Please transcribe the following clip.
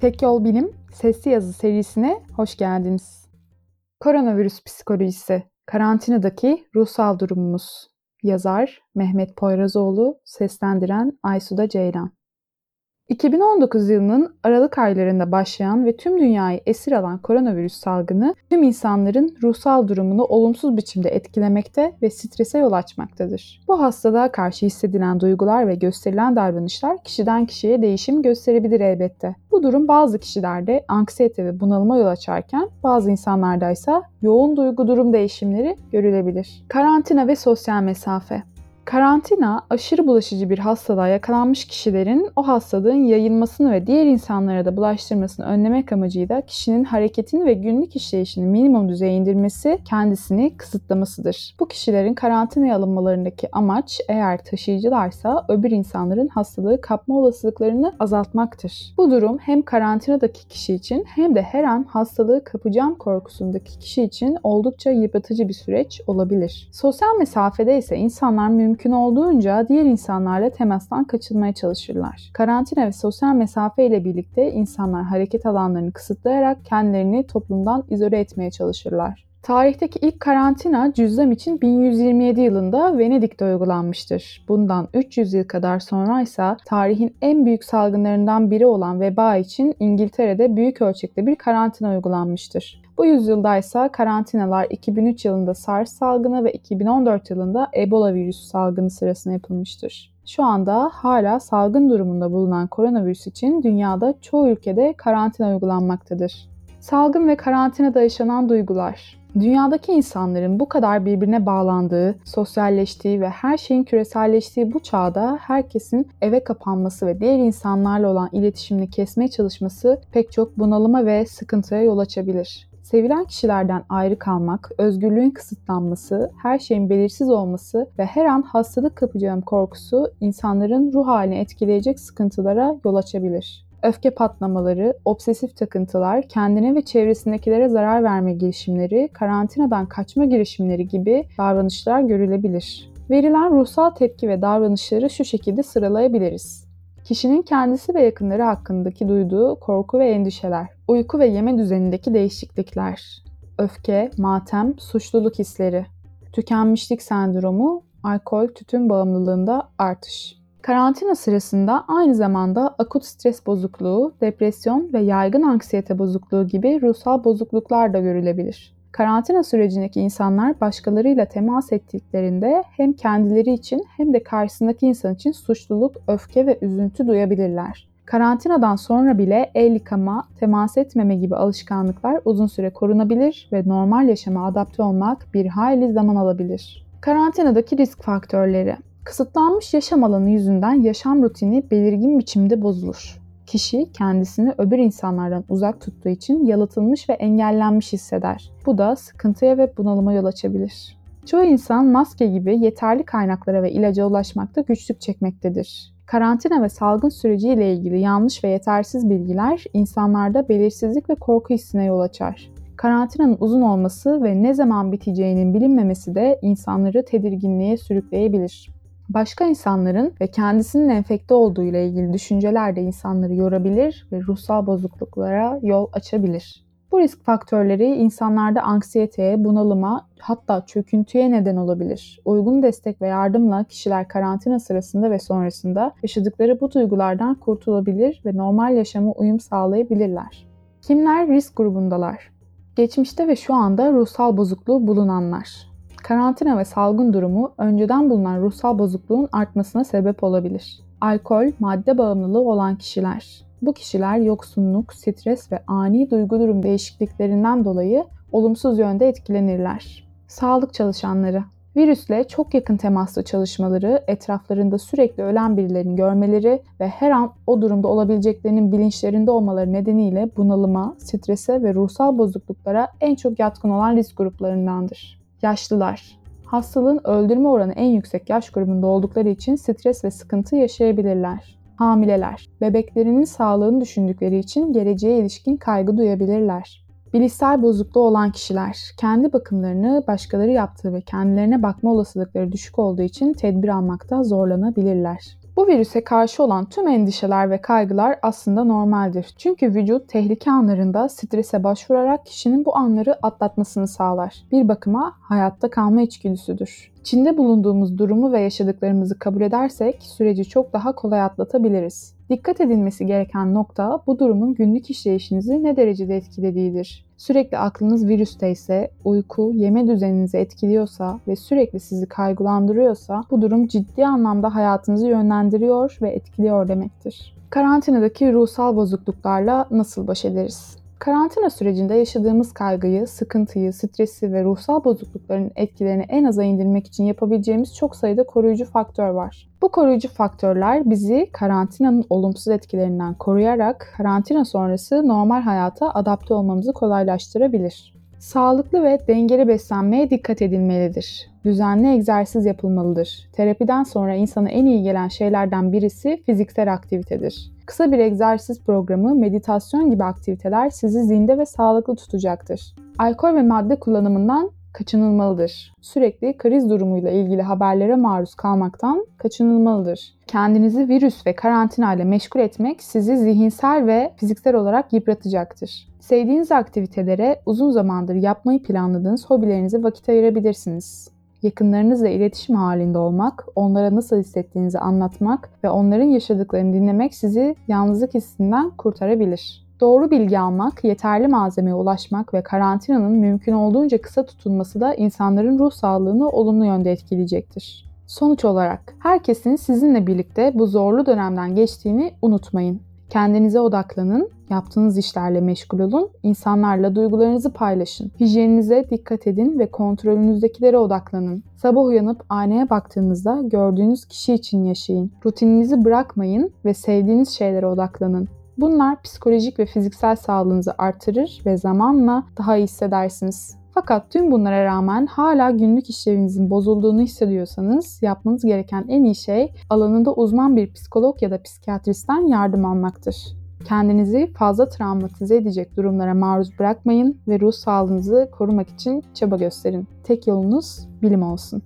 Tek Yol Bilim Sesli Yazı serisine hoş geldiniz. Koronavirüs psikolojisi, karantinadaki ruhsal durumumuz. Yazar Mehmet Poyrazoğlu, seslendiren Aysuda Ceylan. 2019 yılının Aralık aylarında başlayan ve tüm dünyayı esir alan koronavirüs salgını tüm insanların ruhsal durumunu olumsuz biçimde etkilemekte ve strese yol açmaktadır. Bu hastalığa karşı hissedilen duygular ve gösterilen davranışlar kişiden kişiye değişim gösterebilir elbette. Bu durum bazı kişilerde anksiyete ve bunalıma yol açarken bazı insanlarda ise yoğun duygu durum değişimleri görülebilir. Karantina ve sosyal mesafe Karantina, aşırı bulaşıcı bir hastalığa yakalanmış kişilerin o hastalığın yayılmasını ve diğer insanlara da bulaştırmasını önlemek amacıyla kişinin hareketini ve günlük işleyişini minimum düzeye indirmesi, kendisini kısıtlamasıdır. Bu kişilerin karantinaya alınmalarındaki amaç eğer taşıyıcılarsa öbür insanların hastalığı kapma olasılıklarını azaltmaktır. Bu durum hem karantinadaki kişi için hem de her an hastalığı kapacağım korkusundaki kişi için oldukça yıpratıcı bir süreç olabilir. Sosyal mesafede ise insanlar mümkün mümkün olduğunca diğer insanlarla temastan kaçınmaya çalışırlar. Karantina ve sosyal mesafe ile birlikte insanlar hareket alanlarını kısıtlayarak kendilerini toplumdan izole etmeye çalışırlar. Tarihteki ilk karantina cüzdan için 1127 yılında Venedik'te uygulanmıştır. Bundan 300 yıl kadar sonra ise tarihin en büyük salgınlarından biri olan veba için İngiltere'de büyük ölçekte bir karantina uygulanmıştır. Bu yüzyılda ise karantinalar 2003 yılında SARS salgını ve 2014 yılında Ebola virüsü salgını sırasında yapılmıştır. Şu anda hala salgın durumunda bulunan koronavirüs için dünyada çoğu ülkede karantina uygulanmaktadır. Salgın ve karantinada yaşanan duygular Dünyadaki insanların bu kadar birbirine bağlandığı, sosyalleştiği ve her şeyin küreselleştiği bu çağda herkesin eve kapanması ve diğer insanlarla olan iletişimini kesmeye çalışması pek çok bunalıma ve sıkıntıya yol açabilir. Sevilen kişilerden ayrı kalmak, özgürlüğün kısıtlanması, her şeyin belirsiz olması ve her an hastalık kapacağım korkusu insanların ruh halini etkileyecek sıkıntılara yol açabilir. Öfke patlamaları, obsesif takıntılar, kendine ve çevresindekilere zarar verme girişimleri, karantinadan kaçma girişimleri gibi davranışlar görülebilir. Verilen ruhsal tepki ve davranışları şu şekilde sıralayabiliriz. Kişinin kendisi ve yakınları hakkındaki duyduğu korku ve endişeler, uyku ve yeme düzenindeki değişiklikler, öfke, matem, suçluluk hisleri, tükenmişlik sendromu, alkol, tütün bağımlılığında artış. Karantina sırasında aynı zamanda akut stres bozukluğu, depresyon ve yaygın anksiyete bozukluğu gibi ruhsal bozukluklar da görülebilir. Karantina sürecindeki insanlar başkalarıyla temas ettiklerinde hem kendileri için hem de karşısındaki insan için suçluluk, öfke ve üzüntü duyabilirler. Karantinadan sonra bile el yıkama, temas etmeme gibi alışkanlıklar uzun süre korunabilir ve normal yaşama adapte olmak bir hayli zaman alabilir. Karantinadaki risk faktörleri Kısıtlanmış yaşam alanı yüzünden yaşam rutini belirgin biçimde bozulur. Kişi kendisini öbür insanlardan uzak tuttuğu için yalıtılmış ve engellenmiş hisseder. Bu da sıkıntıya ve bunalıma yol açabilir. Çoğu insan maske gibi yeterli kaynaklara ve ilaca ulaşmakta güçlük çekmektedir. Karantina ve salgın süreci ile ilgili yanlış ve yetersiz bilgiler insanlarda belirsizlik ve korku hissine yol açar. Karantinanın uzun olması ve ne zaman biteceğinin bilinmemesi de insanları tedirginliğe sürükleyebilir. Başka insanların ve kendisinin enfekte olduğu ile ilgili düşünceler de insanları yorabilir ve ruhsal bozukluklara yol açabilir. Bu risk faktörleri insanlarda anksiyeteye, bunalıma hatta çöküntüye neden olabilir. Uygun destek ve yardımla kişiler karantina sırasında ve sonrasında yaşadıkları bu duygulardan kurtulabilir ve normal yaşama uyum sağlayabilirler. Kimler risk grubundalar? Geçmişte ve şu anda ruhsal bozukluğu bulunanlar. Karantina ve salgın durumu önceden bulunan ruhsal bozukluğun artmasına sebep olabilir. Alkol, madde bağımlılığı olan kişiler. Bu kişiler yoksunluk, stres ve ani duygu durum değişikliklerinden dolayı olumsuz yönde etkilenirler. Sağlık çalışanları Virüsle çok yakın temaslı çalışmaları, etraflarında sürekli ölen birilerini görmeleri ve her an o durumda olabileceklerinin bilinçlerinde olmaları nedeniyle bunalıma, strese ve ruhsal bozukluklara en çok yatkın olan risk gruplarındandır. Yaşlılar. Hastalığın öldürme oranı en yüksek yaş grubunda oldukları için stres ve sıkıntı yaşayabilirler. Hamileler. Bebeklerinin sağlığını düşündükleri için geleceğe ilişkin kaygı duyabilirler. Bilişsel bozukluğu olan kişiler kendi bakımlarını başkaları yaptığı ve kendilerine bakma olasılıkları düşük olduğu için tedbir almakta zorlanabilirler. Bu virüse karşı olan tüm endişeler ve kaygılar aslında normaldir. Çünkü vücut tehlike anlarında strese başvurarak kişinin bu anları atlatmasını sağlar. Bir bakıma hayatta kalma içgüdüsüdür. İçinde bulunduğumuz durumu ve yaşadıklarımızı kabul edersek süreci çok daha kolay atlatabiliriz. Dikkat edilmesi gereken nokta bu durumun günlük işleyişinizi ne derecede etkilediğidir. Sürekli aklınız virüste ise, uyku, yeme düzeninizi etkiliyorsa ve sürekli sizi kaygılandırıyorsa bu durum ciddi anlamda hayatınızı yönlendiriyor ve etkiliyor demektir. Karantinadaki ruhsal bozukluklarla nasıl baş ederiz? Karantina sürecinde yaşadığımız kaygıyı, sıkıntıyı, stresi ve ruhsal bozuklukların etkilerini en aza indirmek için yapabileceğimiz çok sayıda koruyucu faktör var. Bu koruyucu faktörler bizi karantinanın olumsuz etkilerinden koruyarak karantina sonrası normal hayata adapte olmamızı kolaylaştırabilir. Sağlıklı ve dengeli beslenmeye dikkat edilmelidir. Düzenli egzersiz yapılmalıdır. Terapiden sonra insana en iyi gelen şeylerden birisi fiziksel aktivitedir. Kısa bir egzersiz programı, meditasyon gibi aktiviteler sizi zinde ve sağlıklı tutacaktır. Alkol ve madde kullanımından kaçınılmalıdır. Sürekli kriz durumuyla ilgili haberlere maruz kalmaktan kaçınılmalıdır. Kendinizi virüs ve karantina ile meşgul etmek sizi zihinsel ve fiziksel olarak yıpratacaktır. Sevdiğiniz aktivitelere uzun zamandır yapmayı planladığınız hobilerinize vakit ayırabilirsiniz. Yakınlarınızla iletişim halinde olmak, onlara nasıl hissettiğinizi anlatmak ve onların yaşadıklarını dinlemek sizi yalnızlık hissinden kurtarabilir. Doğru bilgi almak, yeterli malzemeye ulaşmak ve karantinanın mümkün olduğunca kısa tutulması da insanların ruh sağlığını olumlu yönde etkileyecektir. Sonuç olarak herkesin sizinle birlikte bu zorlu dönemden geçtiğini unutmayın. Kendinize odaklanın, yaptığınız işlerle meşgul olun, insanlarla duygularınızı paylaşın. Hijyeninize dikkat edin ve kontrolünüzdekilere odaklanın. Sabah uyanıp aynaya baktığınızda gördüğünüz kişi için yaşayın. Rutininizi bırakmayın ve sevdiğiniz şeylere odaklanın. Bunlar psikolojik ve fiziksel sağlığınızı artırır ve zamanla daha iyi hissedersiniz. Fakat tüm bunlara rağmen hala günlük işlevinizin bozulduğunu hissediyorsanız yapmanız gereken en iyi şey alanında uzman bir psikolog ya da psikiyatristten yardım almaktır. Kendinizi fazla travmatize edecek durumlara maruz bırakmayın ve ruh sağlığınızı korumak için çaba gösterin. Tek yolunuz bilim olsun.